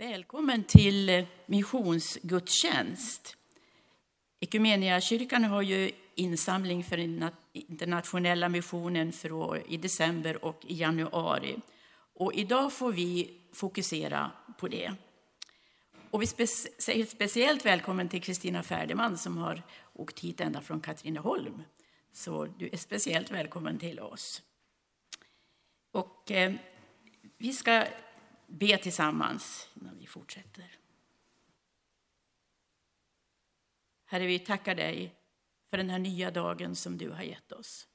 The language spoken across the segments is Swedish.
Välkommen till eh, missionsgudstjänst. kyrkan har ju insamling för den internationella missionen för i december och i januari. Och idag får vi fokusera på det. Och vi säger speciellt välkommen till Kristina Färdeman som har åkt hit ända från Katrineholm. Så du är speciellt välkommen till oss. Och eh, vi ska be tillsammans fortsätter. Herre, vi tackar dig för den här nya dagen som du har gett oss.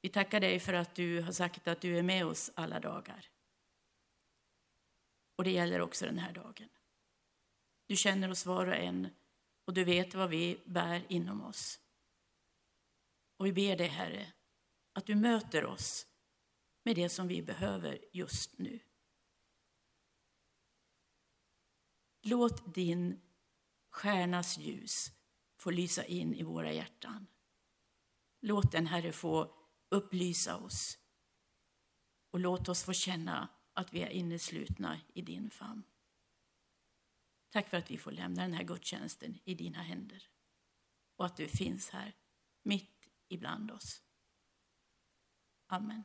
Vi tackar dig för att du har sagt att du är med oss alla dagar. Och det gäller också den här dagen. Du känner oss var och en och du vet vad vi bär inom oss. Och vi ber dig, Herre, att du möter oss med det som vi behöver just nu. Låt din stjärnas ljus få lysa in i våra hjärtan. Låt den, Herre, få upplysa oss och låt oss få känna att vi är inneslutna i din famn. Tack för att vi får lämna den här gudstjänsten i dina händer och att du finns här mitt ibland oss. Amen.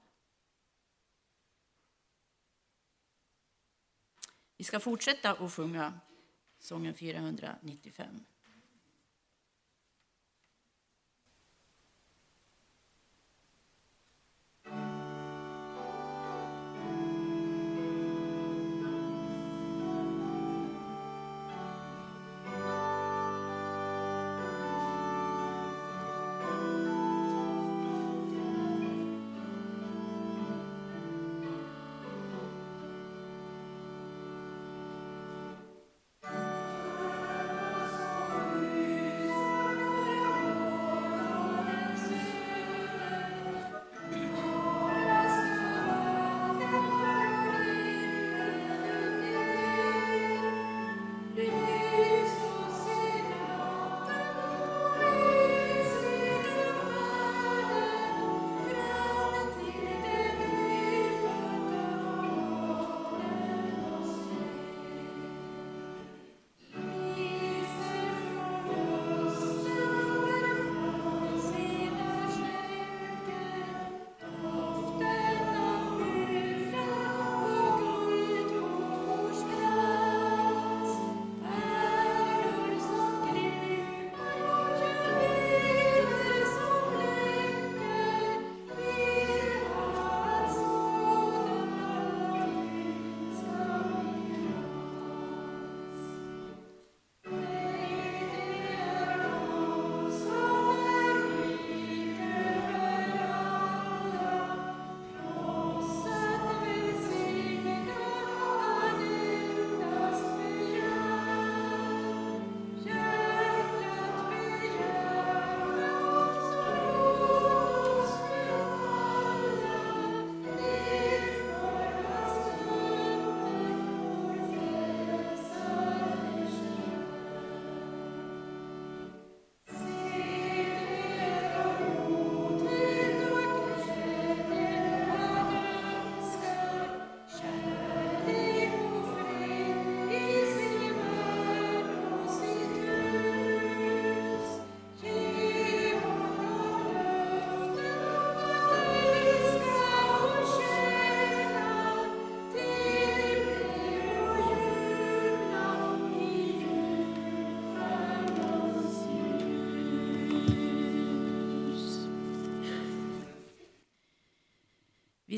Vi ska fortsätta att sjunga sången 495.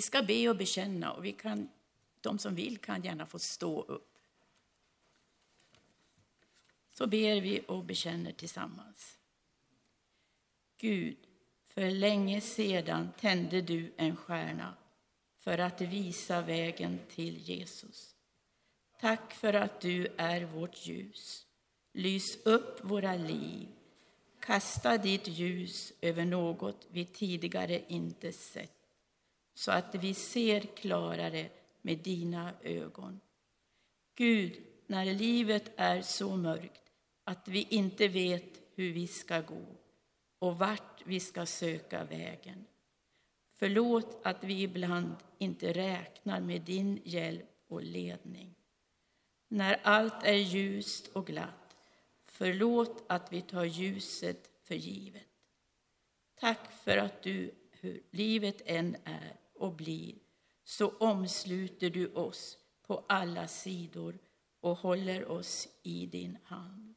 Ska be och bekänna och vi kan, de som vill kan gärna få stå upp. Så ber vi och bekänner tillsammans. Gud, för länge sedan tände du en stjärna för att visa vägen till Jesus. Tack för att du är vårt ljus. Lys upp våra liv. Kasta ditt ljus över något vi tidigare inte sett så att vi ser klarare med dina ögon. Gud, när livet är så mörkt att vi inte vet hur vi ska gå och vart vi ska söka vägen. Förlåt att vi ibland inte räknar med din hjälp och ledning. När allt är ljust och glatt, förlåt att vi tar ljuset för givet. Tack för att du, hur livet än är och blir, så omsluter du oss på alla sidor och håller oss i din hand.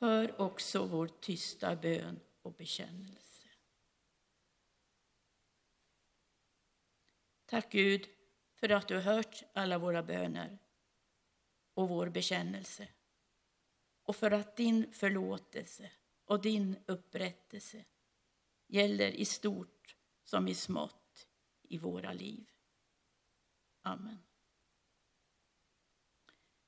Hör också vår tysta bön och bekännelse. Tack Gud för att du har hört alla våra böner och vår bekännelse och för att din förlåtelse och din upprättelse gäller i stort som i smått i våra liv. Amen.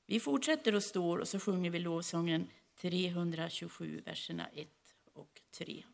Vi fortsätter att stå och så sjunger vi lovsången 327, verserna 1 och 3.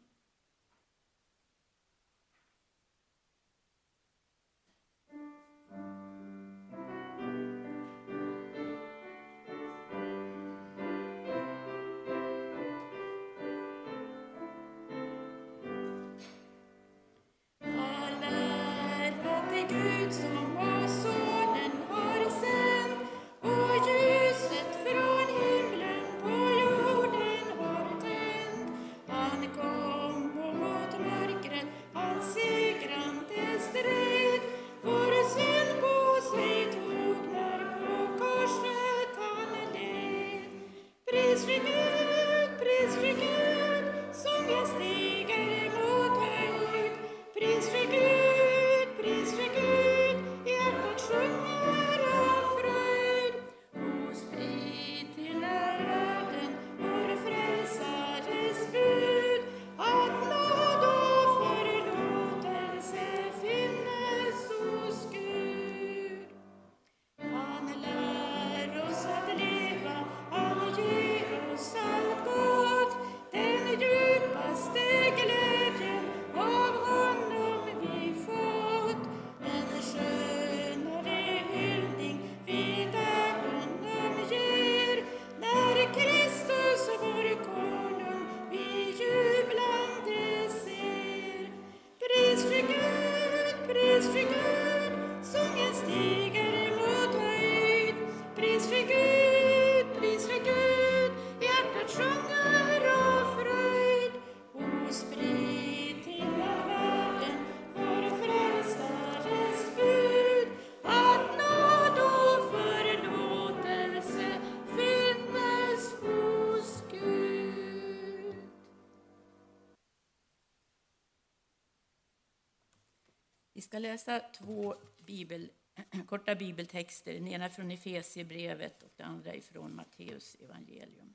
Läsa två bibel, korta bibeltexter. Den ena från Efesierbrevet och den andra från Matteus evangelium.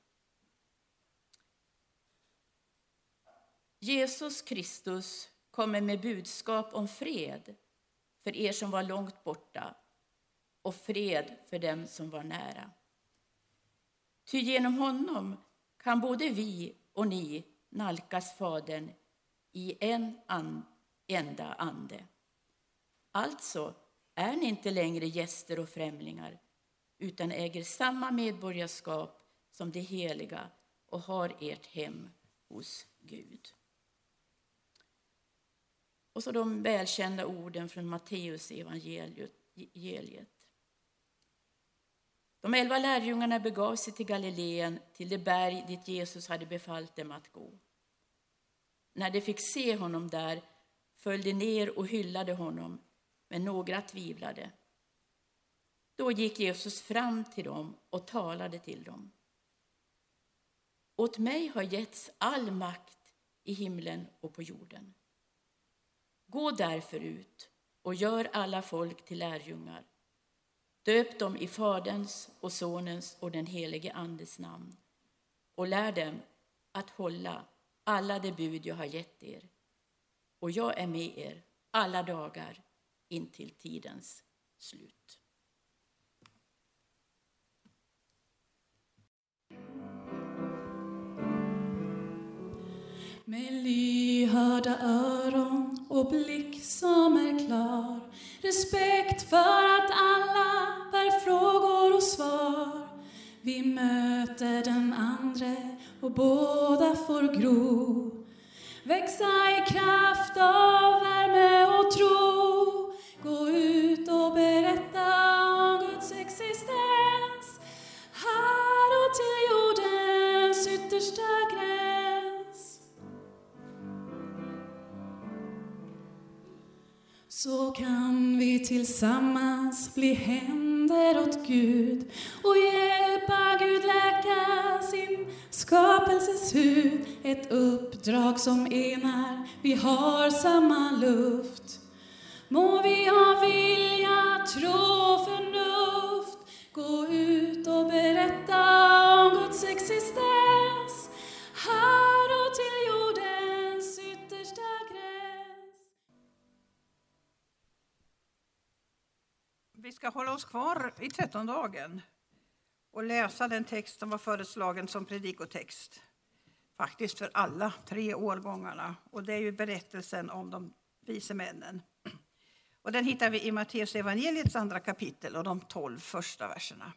Jesus Kristus kommer med budskap om fred för er som var långt borta och fred för dem som var nära. Ty genom honom kan både vi och ni nalkas Fadern i en an, enda ande. Alltså är ni inte längre gäster och främlingar utan äger samma medborgarskap som de heliga och har ert hem hos Gud. Och så de välkända orden från Matteus evangeliet. De elva lärjungarna begav sig till Galileen, till det berg dit Jesus hade befallt dem att gå. När de fick se honom där föll de ner och hyllade honom men några tvivlade. Då gick Jesus fram till dem och talade till dem. Åt mig har getts all makt i himlen och på jorden. Gå därför ut och gör alla folk till lärjungar. Döp dem i Faderns och Sonens och den helige Andes namn och lär dem att hålla alla de bud jag har gett er. Och jag är med er alla dagar intill tidens slut. Med lyhörda öron och blick som är klar. Respekt för att alla bär frågor och svar. Vi möter den andre och båda får gro. Växa i kraft av värme och tro. Så kan vi tillsammans bli händer åt Gud och hjälpa Gud läka sin skapelses hud. Ett uppdrag som enar, vi har samma luft. Må vi ha vilja, tro och förnuft gå ut och berätta om Guds existens Vi ska hålla oss kvar i trettondagen och läsa den text som var föreslagen som predikotext. Faktiskt för alla tre årgångarna. Och det är ju berättelsen om de vise männen. Och den hittar vi i Matteus evangeliets andra kapitel och de tolv första verserna.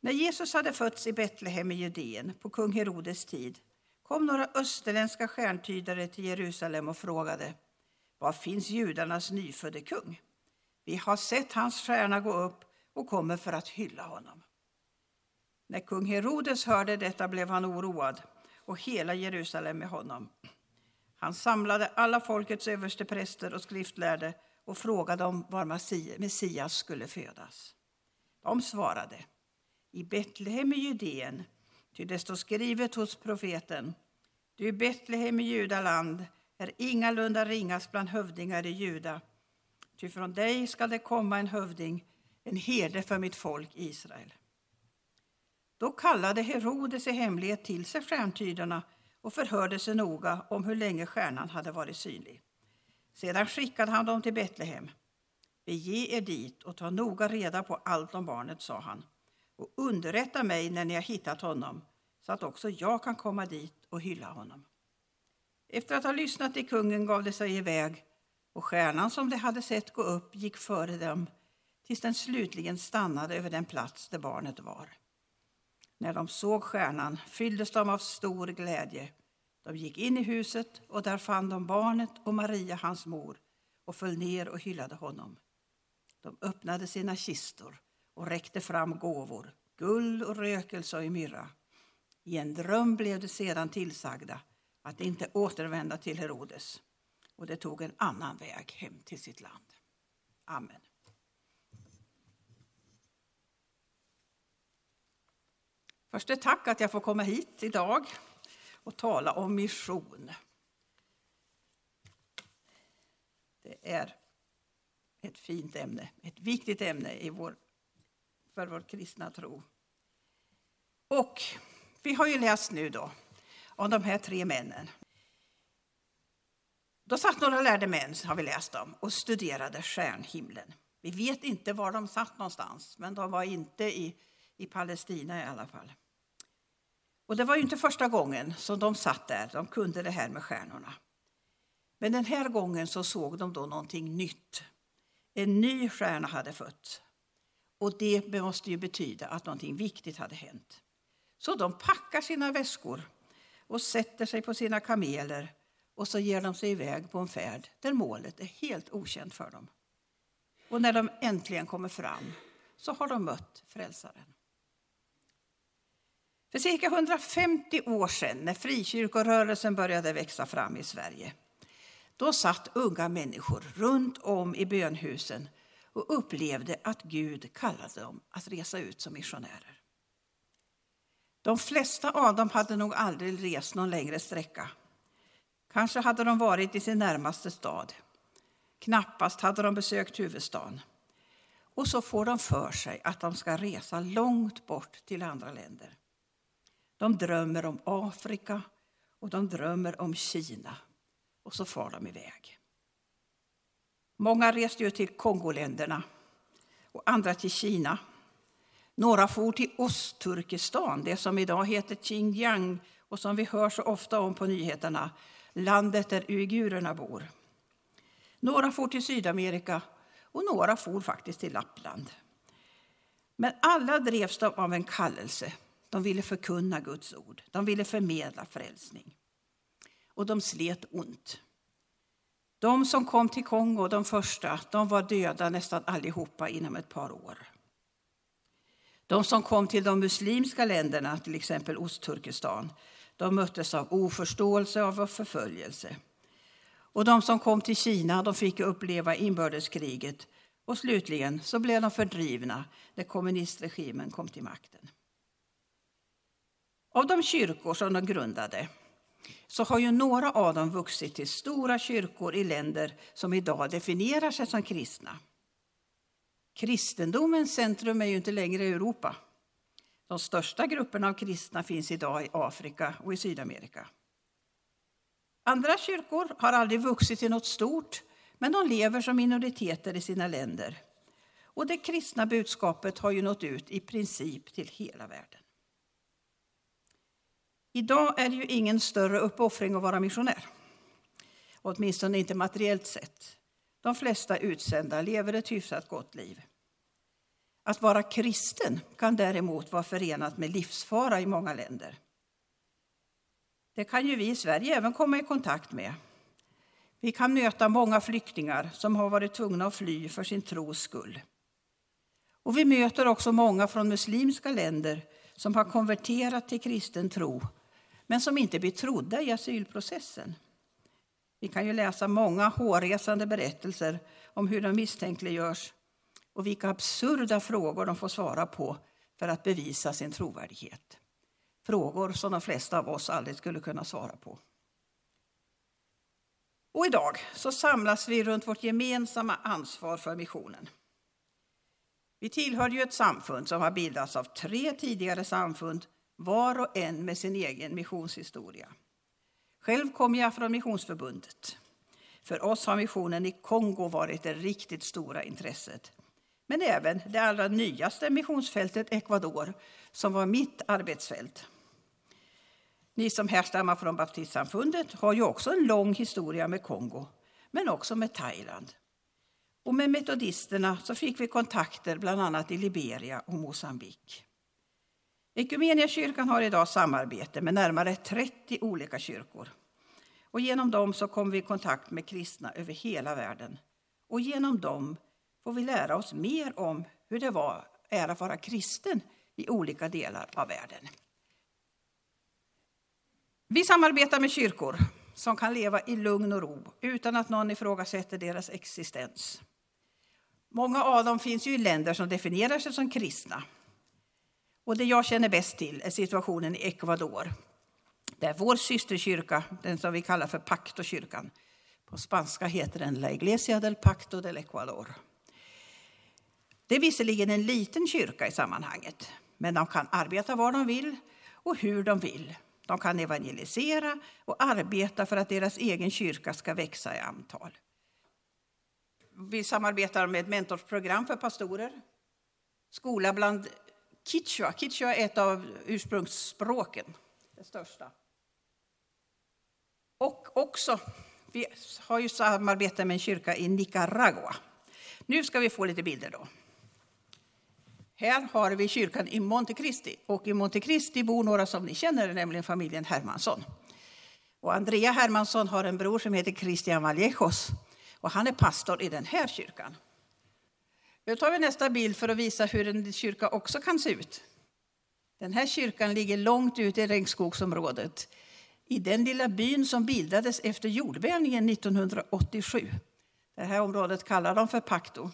När Jesus hade fötts i Betlehem i Judeen på kung Herodes tid kom några österländska stjärntydare till Jerusalem och frågade Var finns judarnas nyfödde kung? Vi har sett hans stjärna gå upp och kommer för att hylla honom. När kung Herodes hörde detta blev han oroad och hela Jerusalem med honom. Han samlade alla folkets överstepräster och skriftlärde och frågade dem var Messias skulle födas. De svarade i Betlehem i Judeen, ty det står skrivet hos profeten Du Betlehem i Judaland är ingalunda ringast bland hövdingar i Juda, ty från dig skall det komma en hövding, en herde för mitt folk Israel. Då kallade Herodes i hemlighet till sig stjärntydarna och förhörde sig noga om hur länge stjärnan hade varit synlig. Sedan skickade han dem till Betlehem. Bege er dit och ta noga reda på allt om barnet, sa han, och underrätta mig när ni har hittat honom, så att också jag kan komma dit och hylla honom. Efter att ha lyssnat till kungen gav de sig iväg, och stjärnan som de hade sett gå upp gick före dem tills den slutligen stannade över den plats där barnet var. När de såg stjärnan fylldes de av stor glädje. De gick in i huset och där fann de barnet och Maria, hans mor, och föll ner och hyllade honom. De öppnade sina kistor och räckte fram gåvor, guld och rökelse och myrra. I en dröm blev de sedan tillsagda att inte återvända till Herodes, och de tog en annan väg hem till sitt land. Amen. Först ett tack att jag får komma hit idag och tala om mission. Det är ett fint ämne, ett viktigt ämne i vår, för vår kristna tro. Och vi har ju läst nu då om de här tre männen. Då satt några lärde män, har vi läst om, och studerade stjärnhimlen. Vi vet inte var de satt någonstans, men de var inte i, i Palestina i alla fall. Och det var ju inte första gången som de satt där, de kunde det här med stjärnorna. Men den här gången så såg de då någonting nytt. En ny stjärna hade fötts. Och det måste ju betyda att någonting viktigt hade hänt. Så de packar sina väskor och sätter sig på sina kameler och så ger de sig iväg på en färd där målet är helt okänt för dem. Och när de äntligen kommer fram så har de mött Frälsaren. För cirka 150 år sedan, när frikyrkorörelsen började växa fram i Sverige, då satt unga människor runt om i bönhusen och upplevde att Gud kallade dem att resa ut som missionärer. De flesta av dem hade nog aldrig rest någon längre sträcka. Kanske hade de varit i sin närmaste stad. Knappast hade de besökt huvudstaden. Och så får de för sig att de ska resa långt bort till andra länder. De drömmer om Afrika och de drömmer om Kina. Och så far de iväg. Många reste ju till Kongoländerna och andra till Kina. Några for till Ostturkestan, det som idag heter Xinjiang och som vi hör så ofta om på nyheterna, landet där uigurerna bor. Några for till Sydamerika och några for faktiskt till Lappland. Men alla drevs de av en kallelse de ville förkunna Guds ord. De ville förmedla frälsning. Och de slet ont. De som kom till Kongo, de första, de var döda nästan allihopa inom ett par år. De som kom till de muslimska länderna, till exempel Ostturkestan, de möttes av oförståelse och förföljelse. Och de som kom till Kina de fick uppleva inbördeskriget och slutligen så blev de fördrivna när kommunistregimen kom till makten. Av de kyrkor som de grundade så har ju några av dem vuxit till stora kyrkor i länder som idag definierar sig som kristna. Kristendomens centrum är ju inte längre Europa. De största grupperna av kristna finns idag i Afrika och i Sydamerika. Andra kyrkor har aldrig vuxit till något stort, men de lever som minoriteter i sina länder. Och det kristna budskapet har ju nått ut i princip till hela världen. Idag är det ju ingen större uppoffring att vara missionär. Åtminstone inte materiellt sett. De flesta utsända lever ett hyfsat gott liv. Att vara kristen kan däremot vara förenat med livsfara i många länder. Det kan ju vi i Sverige även komma i kontakt med. Vi kan möta många flyktingar som har varit tvungna att fly för sin tros skull. Och vi möter också många från muslimska länder som har konverterat till kristen tro men som inte blir trodda i asylprocessen. Vi kan ju läsa många hårresande berättelser om hur de misstänkliggörs och vilka absurda frågor de får svara på för att bevisa sin trovärdighet. Frågor som de flesta av oss aldrig skulle kunna svara på. Och idag så samlas vi runt vårt gemensamma ansvar för missionen. Vi tillhör ju ett samfund som har bildats av tre tidigare samfund, var och en med sin egen missionshistoria. Själv kommer jag från Missionsförbundet. För oss har missionen i Kongo varit det riktigt stora intresset. Men även det allra nyaste missionsfältet Ecuador, som var mitt arbetsfält. Ni som härstammar från baptistsamfundet har ju också en lång historia med Kongo, men också med Thailand. Och med metodisterna så fick vi kontakter bland annat i Liberia och Mosambik. Ekumeniakyrkan har idag samarbete med närmare 30 olika kyrkor. Och genom dem så kommer vi i kontakt med kristna över hela världen. Och genom dem får vi lära oss mer om hur det var, är att vara kristen i olika delar av världen. Vi samarbetar med kyrkor som kan leva i lugn och ro utan att någon ifrågasätter deras existens. Många av dem finns ju i länder som definierar sig som kristna. Och det jag känner bäst till är situationen i Ecuador. Där vår systerkyrka, den som vi kallar för Pactokyrkan, på spanska heter den La Iglesia del Pacto del Ecuador. Det är visserligen en liten kyrka i sammanhanget, men de kan arbeta var de vill och hur de vill. De kan evangelisera och arbeta för att deras egen kyrka ska växa i antal. Vi samarbetar med ett mentorsprogram för pastorer. Skola bland Kichwa. Kichwa är ett av ursprungsspråken, det största. Och också, vi har ju samarbete med en kyrka i Nicaragua. Nu ska vi få lite bilder då. Här har vi kyrkan i Montecristi. Och i Montecristi bor några som ni känner, nämligen familjen Hermansson. Och Andrea Hermansson har en bror som heter Christian Vallejos. Och han är pastor i den här kyrkan. Nu tar vi nästa bild för att visa hur en kyrka också kan se ut. Den här kyrkan ligger långt ute i regnskogsområdet. I den lilla byn som bildades efter jordbävningen 1987. Det här området kallar de för Pacto.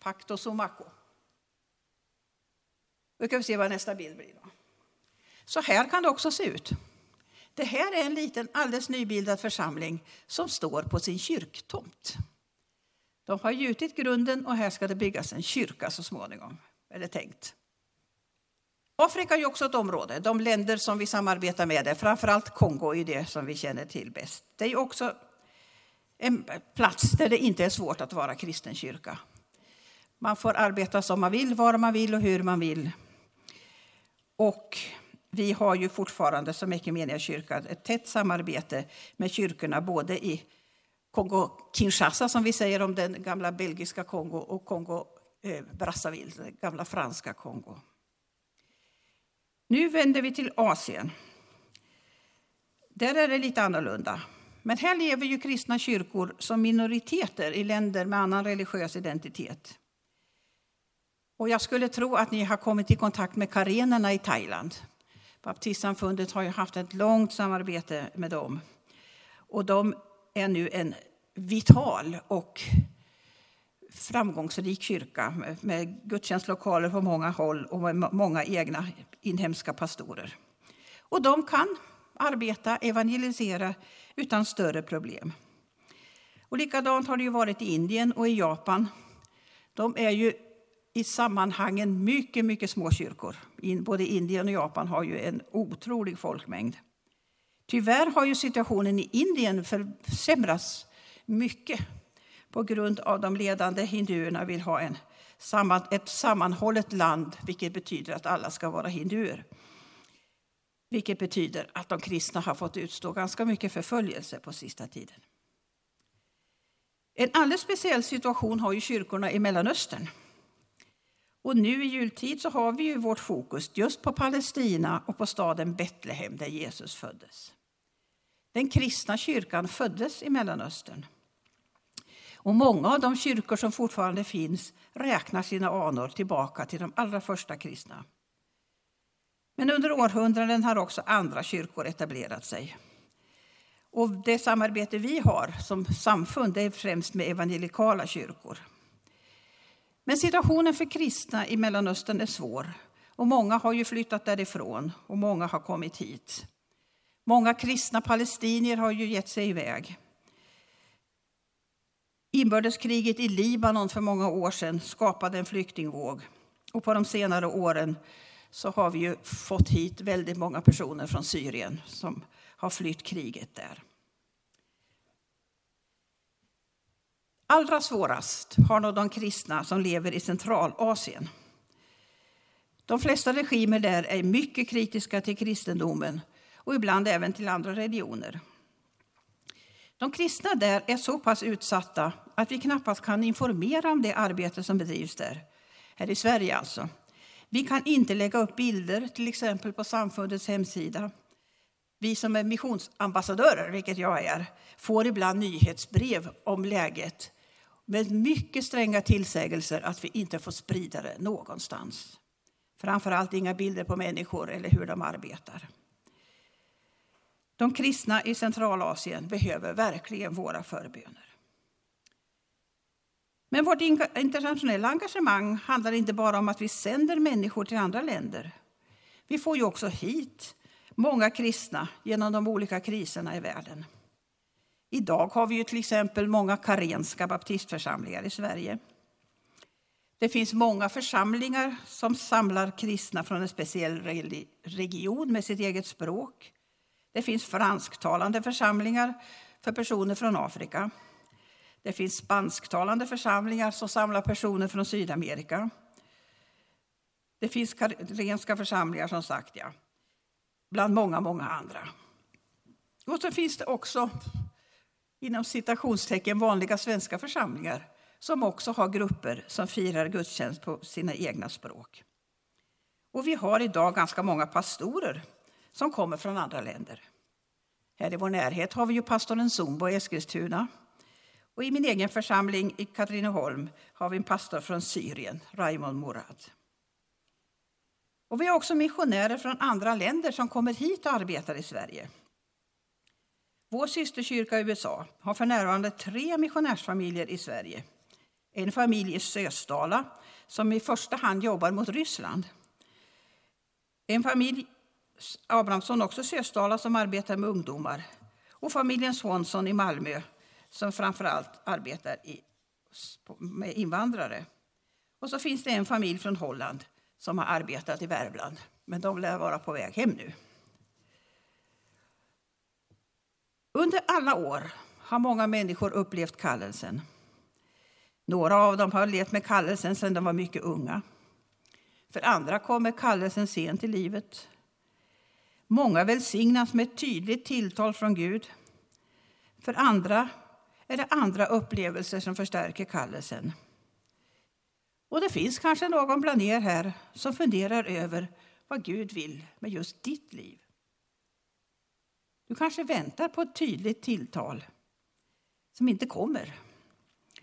Pacto Somaco. Då kan vi se vad nästa bild blir. Då. Så här kan det också se ut. Det här är en liten alldeles nybildad församling som står på sin kyrktomt. De har gjutit grunden och här ska det byggas en kyrka så småningom, är det tänkt. Afrika är också ett område. De länder som vi samarbetar med, är framförallt Kongo är det som vi känner till bäst. Det är också en plats där det inte är svårt att vara kristen kyrka. Man får arbeta som man vill, var man vill och hur man vill. Och vi har ju fortfarande som kyrka ett tätt samarbete med kyrkorna både i Kongo-Kinshasa, som vi säger om den gamla belgiska Kongo, och Kongo-Brazzaville, eh, det gamla franska Kongo. Nu vänder vi till Asien. Där är det lite annorlunda. Men här lever ju kristna kyrkor som minoriteter i länder med annan religiös identitet. Och jag skulle tro att ni har kommit i kontakt med karenerna i Thailand. Baptistsamfundet har ju haft ett långt samarbete med dem. Och de är nu en vital och framgångsrik kyrka med gudstjänstlokaler på många håll och med många egna inhemska pastorer. Och de kan arbeta, evangelisera utan större problem. Och likadant har det ju varit i Indien och i Japan. De är ju i sammanhangen mycket, mycket små kyrkor. Både Indien och Japan har ju en otrolig folkmängd. Tyvärr har ju situationen i Indien försämrats mycket på grund av de ledande hinduerna vill ha en, ett sammanhållet land, vilket betyder att alla ska vara hinduer. Vilket betyder att de kristna har fått utstå ganska mycket förföljelse på sista tiden. En alldeles speciell situation har ju kyrkorna i Mellanöstern. Och nu i jultid så har vi ju vårt fokus just på Palestina och på staden Betlehem där Jesus föddes. Den kristna kyrkan föddes i Mellanöstern. Och många av de kyrkor som fortfarande finns räknar sina anor tillbaka till de allra första kristna. Men under århundraden har också andra kyrkor etablerat sig. Och det samarbete vi har som samfund är främst med evangelikala kyrkor. Men situationen för kristna i Mellanöstern är svår. Och många har ju flyttat därifrån och många har kommit hit. Många kristna palestinier har ju gett sig iväg. Inbördeskriget i Libanon för många år sedan skapade en flyktingvåg. Och på de senare åren så har vi ju fått hit väldigt många personer från Syrien som har flytt kriget där. Allra svårast har nog de kristna som lever i Centralasien. De flesta regimer där är mycket kritiska till kristendomen och ibland även till andra religioner. De kristna där är så pass utsatta att vi knappast kan informera om det arbete som bedrivs där. Här i Sverige alltså. Vi kan inte lägga upp bilder, till exempel på samfundets hemsida. Vi som är missionsambassadörer, vilket jag är, får ibland nyhetsbrev om läget med mycket stränga tillsägelser att vi inte får sprida det någonstans. Framförallt inga bilder på människor eller hur de arbetar. De kristna i Centralasien behöver verkligen våra förböner. Men vårt internationella engagemang handlar inte bara om att vi sänder människor till andra länder. Vi får ju också hit många kristna genom de olika kriserna i världen. Idag har vi ju till exempel många karenska baptistförsamlingar i Sverige. Det finns många församlingar som samlar kristna från en speciell region med sitt eget språk. Det finns fransktalande församlingar för personer från Afrika. Det finns spansktalande församlingar som samlar personer från Sydamerika. Det finns karenska församlingar, som sagt, ja. bland många, många andra. Och så finns det också inom citationstecken vanliga svenska församlingar som också har grupper som firar gudstjänst på sina egna språk. Och vi har idag ganska många pastorer som kommer från andra länder. Här i vår närhet har vi ju pastorn Zumbo i Eskilstuna. Och I min egen församling i Katrineholm har vi en pastor från Syrien, Raymond Morad. Och vi har också missionärer från andra länder som kommer hit och arbetar i Sverige. Vår systerkyrka i USA har för närvarande tre missionärsfamiljer i Sverige. En familj i Sösdala som i första hand jobbar mot Ryssland. En familj, Abrahamsson, också Sösdala, som arbetar med ungdomar. Och familjen Swanson i Malmö som framför allt arbetar i, med invandrare. Och så finns det en familj från Holland som har arbetat i Värmland, men de lär vara på väg hem nu. Under alla år har många människor upplevt kallelsen. Några av dem har levt med kallelsen sedan de var mycket unga. För andra kommer kallelsen sent i livet. Många välsignas med ett tydligt tilltal från Gud. För andra är det andra upplevelser som förstärker kallelsen. Och det finns kanske någon bland er här som funderar över vad Gud vill med just ditt liv. Du kanske väntar på ett tydligt tilltal som inte kommer.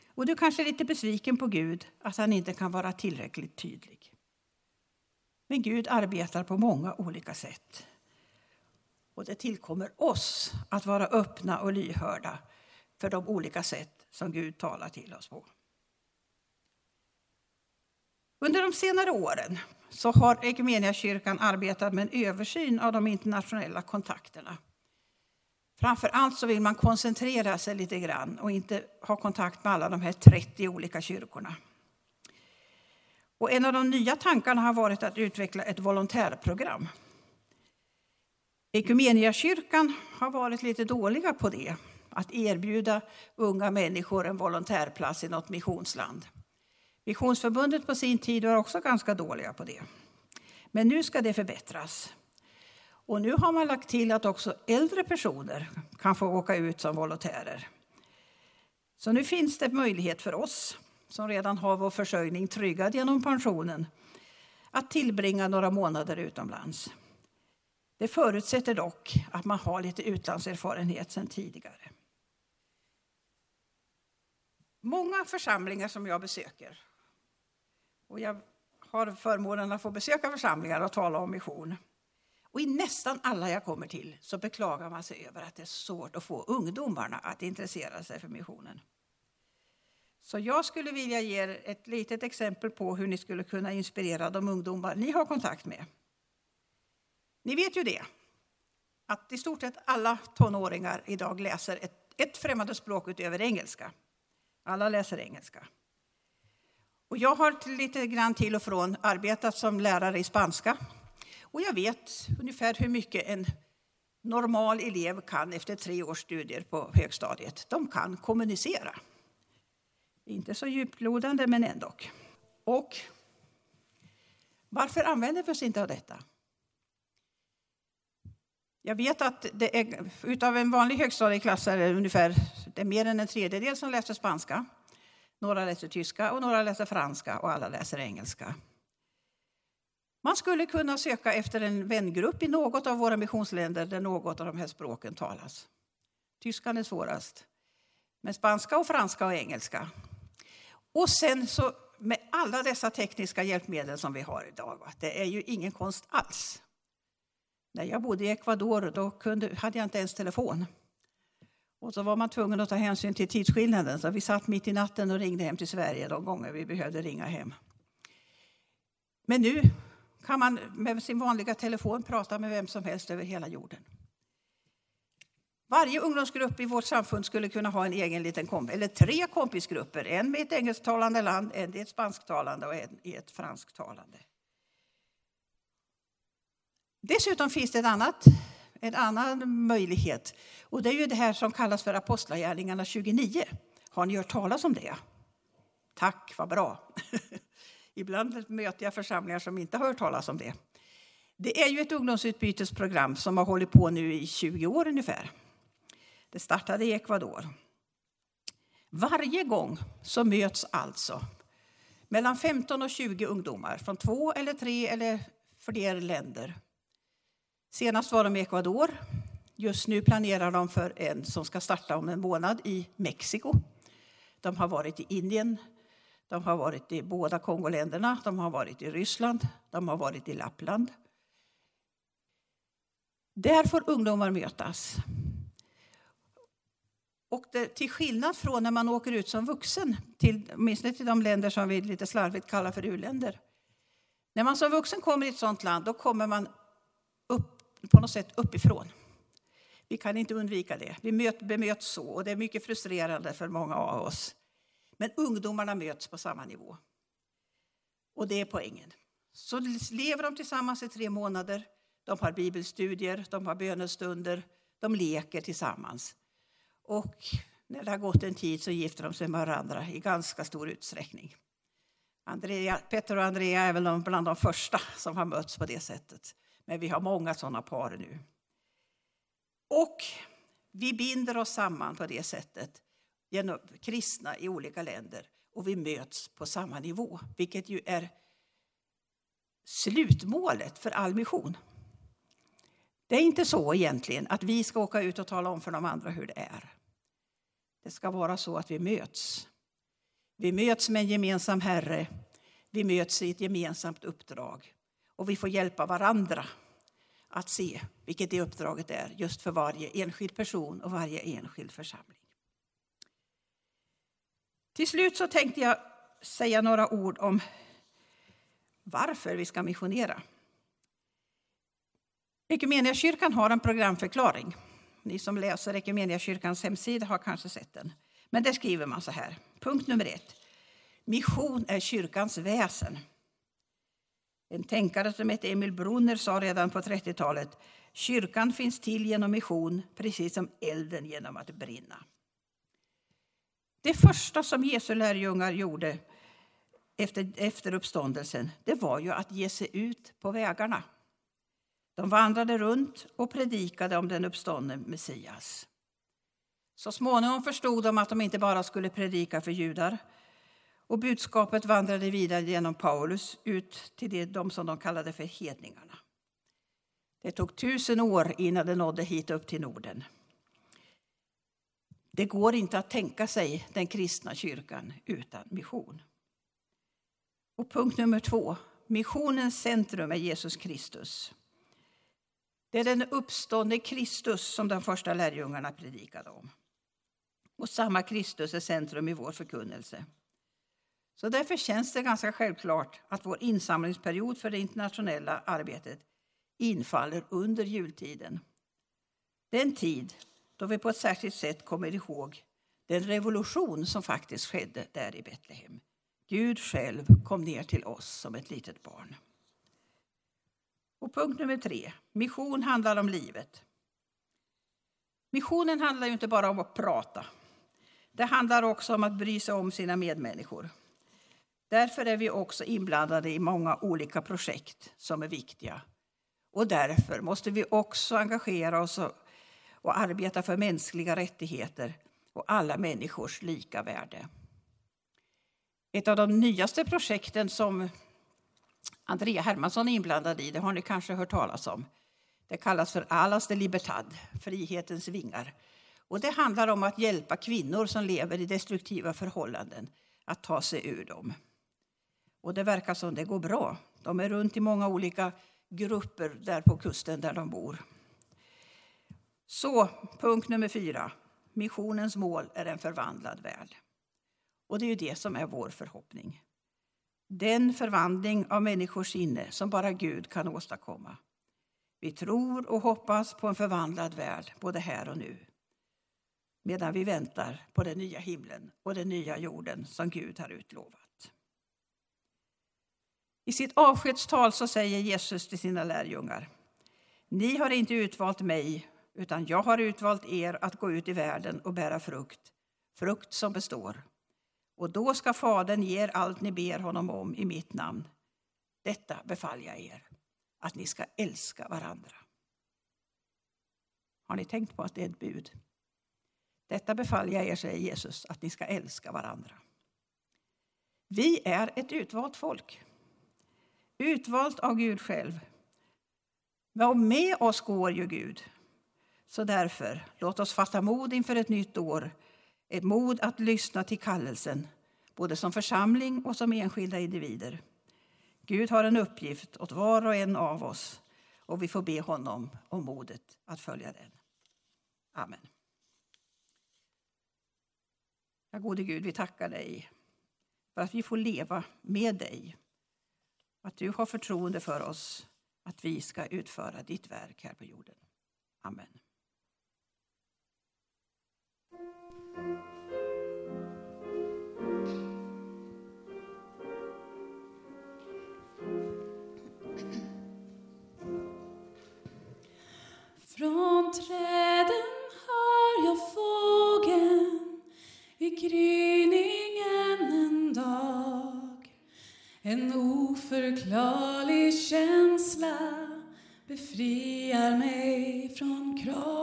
Och du kanske är lite besviken på Gud att han inte kan vara tillräckligt tydlig. Men Gud arbetar på många olika sätt. Och det tillkommer oss att vara öppna och lyhörda för de olika sätt som Gud talar till oss på. Under de senare åren så har Equmeniakyrkan arbetat med en översyn av de internationella kontakterna. Framför allt så vill man koncentrera sig lite grann och inte ha kontakt med alla de här 30 olika kyrkorna. Och en av de nya tankarna har varit att utveckla ett volontärprogram. Equmeniakyrkan har varit lite dåliga på det, att erbjuda unga människor en volontärplats i något missionsland. Missionsförbundet på sin tid var också ganska dåliga på det. Men nu ska det förbättras. Och nu har man lagt till att också äldre personer kan få åka ut som volontärer. Så nu finns det möjlighet för oss som redan har vår försörjning tryggad genom pensionen att tillbringa några månader utomlands. Det förutsätter dock att man har lite utlandserfarenhet sedan tidigare. Många församlingar som jag besöker, och jag har förmånen att få besöka församlingar och tala om mission. Och I nästan alla jag kommer till så beklagar man sig över att det är svårt att få ungdomarna att intressera sig för missionen. Så jag skulle vilja ge er ett litet exempel på hur ni skulle kunna inspirera de ungdomar ni har kontakt med. Ni vet ju det, att i stort sett alla tonåringar idag läser ett, ett främmande språk utöver engelska. Alla läser engelska. Och jag har lite grann till och från arbetat som lärare i spanska. Och jag vet ungefär hur mycket en normal elev kan efter tre års studier på högstadiet. De kan kommunicera. Inte så djuplodande, men ändå. Och varför använder vi oss inte av detta? Jag vet att det är, utav en vanlig högstadieklass är det ungefär det är mer än en tredjedel som läser spanska. Några läser tyska och några läser franska och alla läser engelska. Man skulle kunna söka efter en vängrupp i något av våra missionsländer där något av de här språken talas. Tyskan är svårast, men spanska och franska och engelska. Och sen så med alla dessa tekniska hjälpmedel som vi har idag, det är ju ingen konst alls. När jag bodde i Ecuador då kunde, hade jag inte ens telefon. Och så var man tvungen att ta hänsyn till tidsskillnaden. Så vi satt mitt i natten och ringde hem till Sverige de gånger vi behövde ringa hem. Men nu kan man med sin vanliga telefon prata med vem som helst över hela jorden. Varje ungdomsgrupp i vårt samfund skulle kunna ha en egen liten kompis, eller tre kompisgrupper. En med ett engelsktalande land, en i ett spansktalande och en i ett fransktalande. Dessutom finns det ett annat en annan möjlighet. Och det är ju det här som kallas för Apostlagärningarna 29. Har ni hört talas om det? Tack, vad bra. Ibland möter jag församlingar som inte har hört talas om det. Det är ju ett ungdomsutbytesprogram som har hållit på nu i 20 år ungefär. Det startade i Ecuador. Varje gång så möts alltså mellan 15 och 20 ungdomar från två eller tre eller fler länder Senast var de i Ecuador. Just nu planerar de för en som ska starta om en månad i Mexiko. De har varit i Indien, de har varit i båda Kongoländerna, de har varit i Ryssland, de har varit i Lappland. Där får ungdomar mötas. Och det, till skillnad från när man åker ut som vuxen, till, åtminstone till de länder som vi lite slarvigt kallar för u-länder. När man som vuxen kommer i ett sådant land, då kommer man upp på något sätt uppifrån. Vi kan inte undvika det. Vi bemöts så och det är mycket frustrerande för många av oss. Men ungdomarna möts på samma nivå. Och det är poängen. Så lever de tillsammans i tre månader. De har bibelstudier, de har bönestunder, de leker tillsammans. Och när det har gått en tid så gifter de sig med varandra i ganska stor utsträckning. Andrea, Petter och Andrea är väl bland de första som har mötts på det sättet. Men vi har många sådana par nu. Och vi binder oss samman på det sättet genom kristna i olika länder och vi möts på samma nivå, vilket ju är slutmålet för all mission. Det är inte så egentligen att vi ska åka ut och tala om för de andra hur det är. Det ska vara så att vi möts. Vi möts med en gemensam Herre. Vi möts i ett gemensamt uppdrag och vi får hjälpa varandra att se vilket det uppdraget är just för varje enskild person och varje enskild församling. Till slut så tänkte jag säga några ord om varför vi ska missionera. Ekumeniakyrkan har en programförklaring. Ni som läser Ekumeniakyrkans hemsida har kanske sett den. Men där skriver man så här. Punkt nummer ett. Mission är kyrkans väsen. En tänkare som hette Emil Brunner sa redan på 30-talet kyrkan finns till genom mission, precis som elden genom att brinna. Det första som Jesu lärjungar gjorde efter, efter uppståndelsen det var ju att ge sig ut på vägarna. De vandrade runt och predikade om den uppståndne Messias. Så småningom förstod de att de inte bara skulle predika för judar och budskapet vandrade vidare genom Paulus ut till de som de kallade för hedningarna. Det tog tusen år innan det nådde hit upp till Norden. Det går inte att tänka sig den kristna kyrkan utan mission. Och punkt nummer två. Missionens centrum är Jesus Kristus. Det är den uppståndne Kristus som de första lärjungarna predikade om. Och samma Kristus är centrum i vår förkunnelse. Så därför känns det ganska självklart att vår insamlingsperiod för det internationella arbetet infaller under jultiden. Den tid då vi på ett särskilt sätt kommer ihåg den revolution som faktiskt skedde där i Betlehem. Gud själv kom ner till oss som ett litet barn. Och punkt nummer tre. Mission handlar om livet. Missionen handlar ju inte bara om att prata. Det handlar också om att bry sig om sina medmänniskor. Därför är vi också inblandade i många olika projekt som är viktiga. Och därför måste vi också engagera oss och och arbeta för mänskliga rättigheter och alla människors lika värde. Ett av de nyaste projekten som Andrea Hermansson är inblandad i, det har ni kanske hört talas om. Det kallas för Alas de Libertad, frihetens vingar. Och det handlar om att hjälpa kvinnor som lever i destruktiva förhållanden att ta sig ur dem. Och det verkar som det går bra. De är runt i många olika grupper där på kusten där de bor. Så, punkt nummer fyra. Missionens mål är en förvandlad värld. Och det är ju det som är vår förhoppning. Den förvandling av människors sinne som bara Gud kan åstadkomma. Vi tror och hoppas på en förvandlad värld, både här och nu. Medan vi väntar på den nya himlen och den nya jorden som Gud har utlovat. I sitt avskedstal så säger Jesus till sina lärjungar. Ni har inte utvalt mig, utan jag har utvalt er att gå ut i världen och bära frukt, frukt som består. Och då ska Fadern ge er allt ni ber honom om i mitt namn. Detta befaller jag er, att ni ska älska varandra. Har ni tänkt på att det är ett bud? Detta befaller jag er, säger Jesus, att ni ska älska varandra. Vi är ett utvalt folk. Utvalt av Gud själv. Och med oss går ju Gud. Så därför, låt oss fatta mod inför ett nytt år. Ett mod att lyssna till kallelsen, både som församling och som enskilda individer. Gud har en uppgift åt var och en av oss och vi får be honom om modet att följa den. Amen. Ja, gode Gud, vi tackar dig för att vi får leva med dig att du har förtroende för oss att vi ska utföra ditt verk här på jorden. Amen. Från träden hör jag fågeln i gryningen en dag en oförklarlig känsla befriar mig från krav.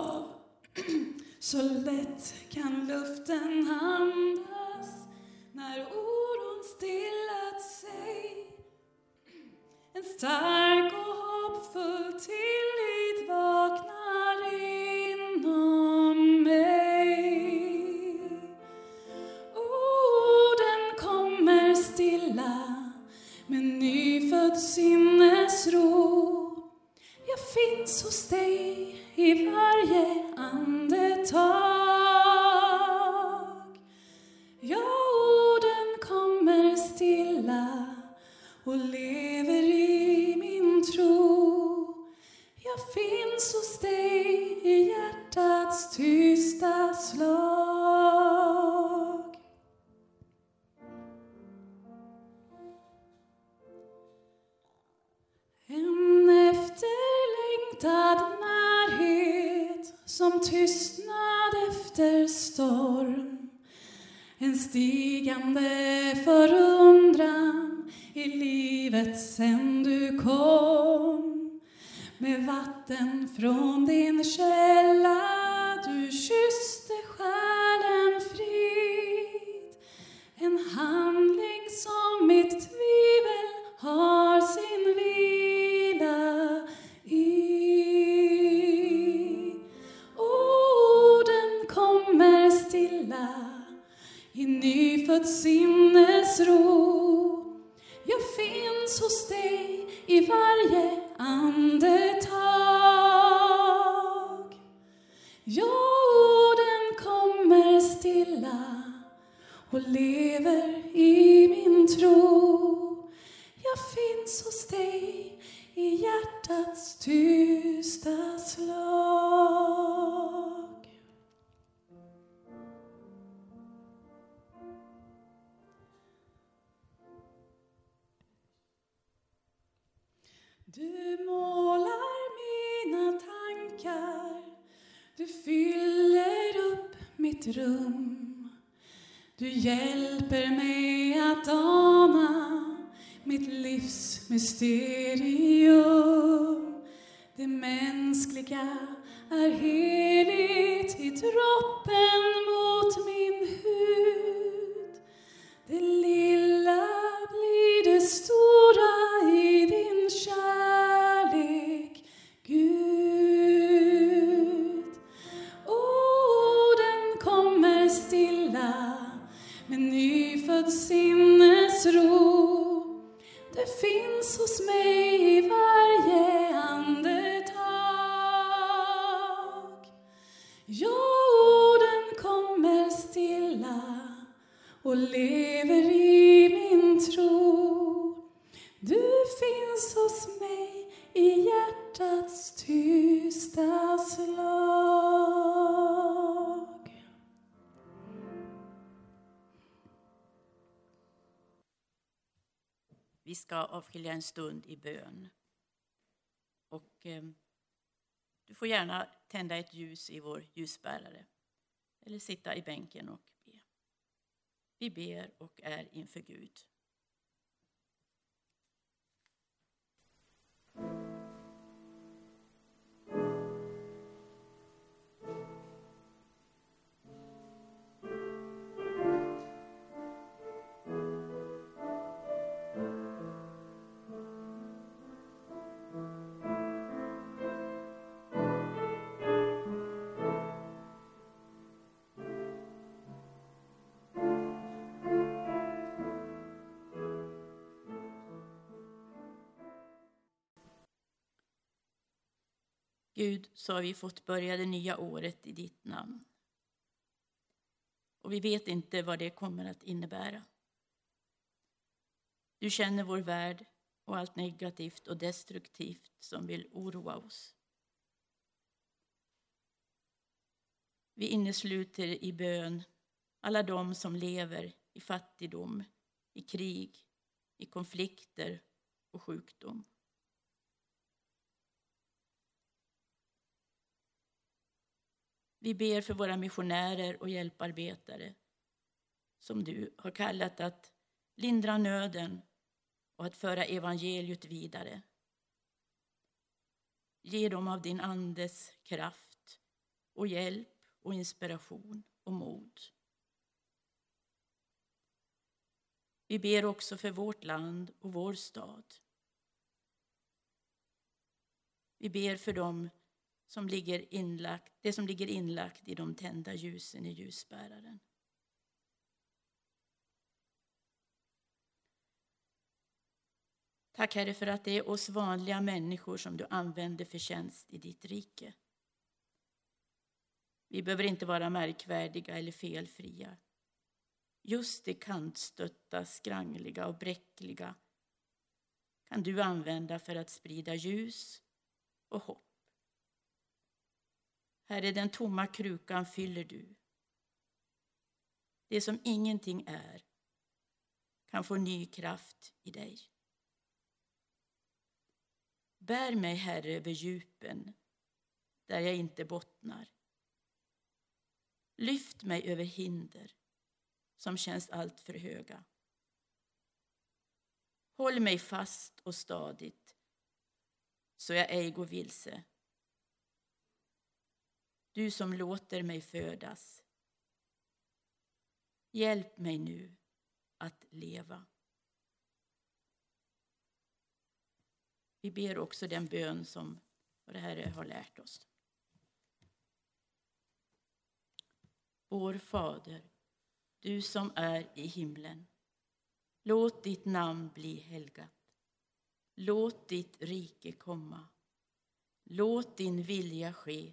En med nyfödd sinnesro. Det finns hos mig i varje andetag. Ja, orden kommer stilla och lever i min tro. Du finns hos mig i hjärtats tysta slag. Vi ska avskilja en stund i bön. Och eh, du får gärna tända ett ljus i vår ljusbärare eller sitta i bänken och be. Vi ber och är inför Gud. Gud, så har vi fått börja det nya året i ditt namn. Och vi vet inte vad det kommer att innebära. Du känner vår värld och allt negativt och destruktivt som vill oroa oss. Vi innesluter i bön alla de som lever i fattigdom, i krig, i konflikter och sjukdom. Vi ber för våra missionärer och hjälparbetare som du har kallat att lindra nöden och att föra evangeliet vidare. Ge dem av din Andes kraft och hjälp och inspiration och mod. Vi ber också för vårt land och vår stad. Vi ber för dem som ligger inlagt, det som ligger inlagt i de tända ljusen i ljusbäraren. Tack Herre för att det är oss vanliga människor som du använder för tjänst i ditt rike. Vi behöver inte vara märkvärdiga eller felfria. Just det kantstötta, skrangliga och bräckliga kan du använda för att sprida ljus och hopp Herre, den tomma krukan fyller du. Det som ingenting är kan få ny kraft i dig. Bär mig, Herre, över djupen där jag inte bottnar. Lyft mig över hinder som känns alltför höga. Håll mig fast och stadigt så jag ej går vilse. Du som låter mig födas. Hjälp mig nu att leva. Vi ber också den bön som vår Herre har lärt oss. Vår Fader, du som är i himlen. Låt ditt namn bli helgat. Låt ditt rike komma. Låt din vilja ske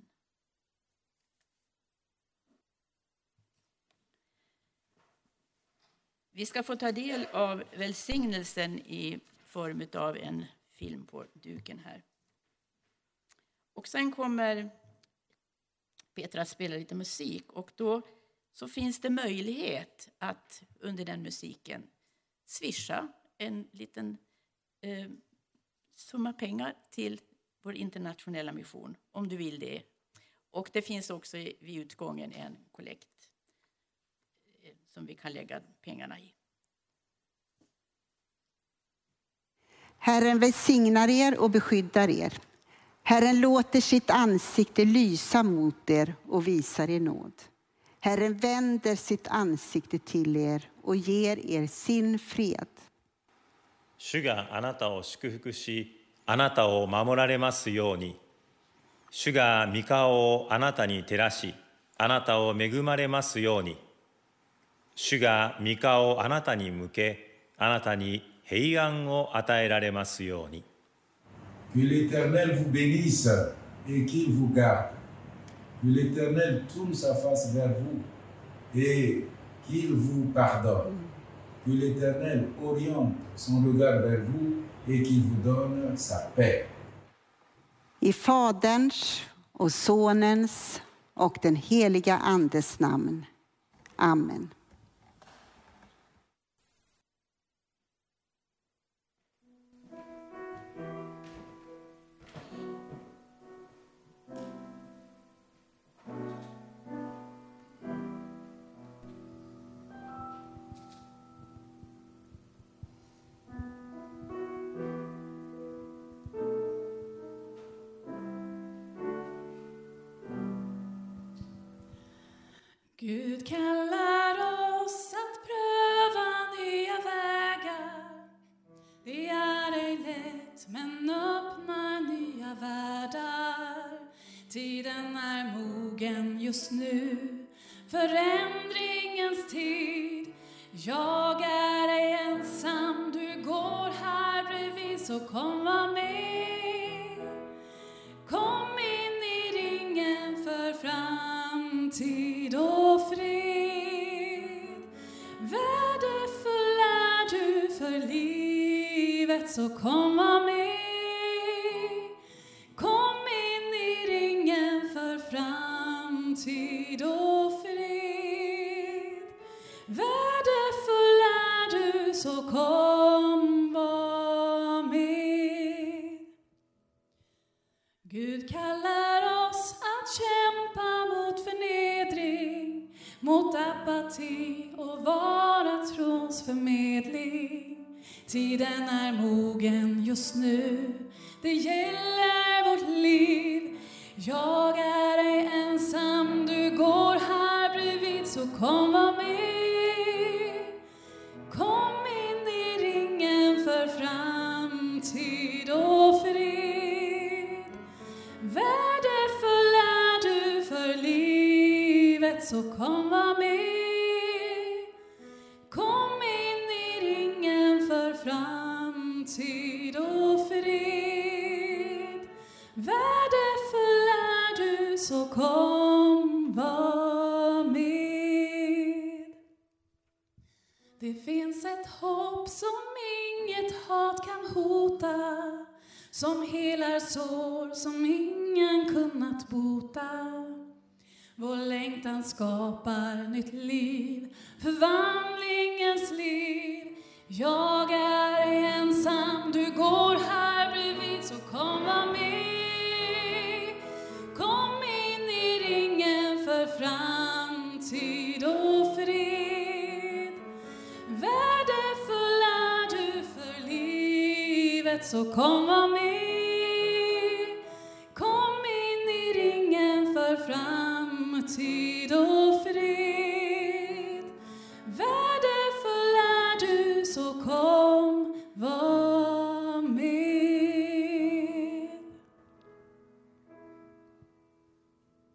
Vi ska få ta del av välsignelsen i form av en film på duken här. Och sen kommer Petra att spela lite musik och då så finns det möjlighet att under den musiken swisha en liten eh, summa pengar till vår internationella mission, om du vill det. Och det finns också vid utgången en kollekt som vi kan lägga pengarna i. Herren välsignar er och beskyddar er. Herren låter sitt ansikte lysa mot er och visar er nåd. Herren vänder sitt ansikte till er och ger er sin fred. 主があなたを祝福し、あなたを守られますように。主が御顔をあなたに照らし、あなたを恵まれますように。 主が御顔をあなたに向け、あなたに平安を与えられますように。Que l'Éternel vous bénisse et qu'il vous garde. Que l'Éternel tourne sa face vers vous et qu'il vous pardonne. Que l'Éternel oriente son regard vers vous et qu'il vous donne sa paix. I Faderns och Sonens och den heliga Andes namn. Amen. Gud kallar oss att pröva nya vägar. Det är ej lätt, men öppnar nya världar. Tiden är mogen just nu, förändringens tid. Jag livet, så Jag är ej ensam, du går här bredvid, så kom var med. Kom in i ringen för framtid och fred. Värdefull är du för livet så kom var med. Hota som helar sår som ingen kunnat bota. Vår längtan skapar nytt liv, förvandlingens liv. Jag är ensam, du går här bredvid, så kom var med. Livet, så kom var med. Kom in i ringen för framtid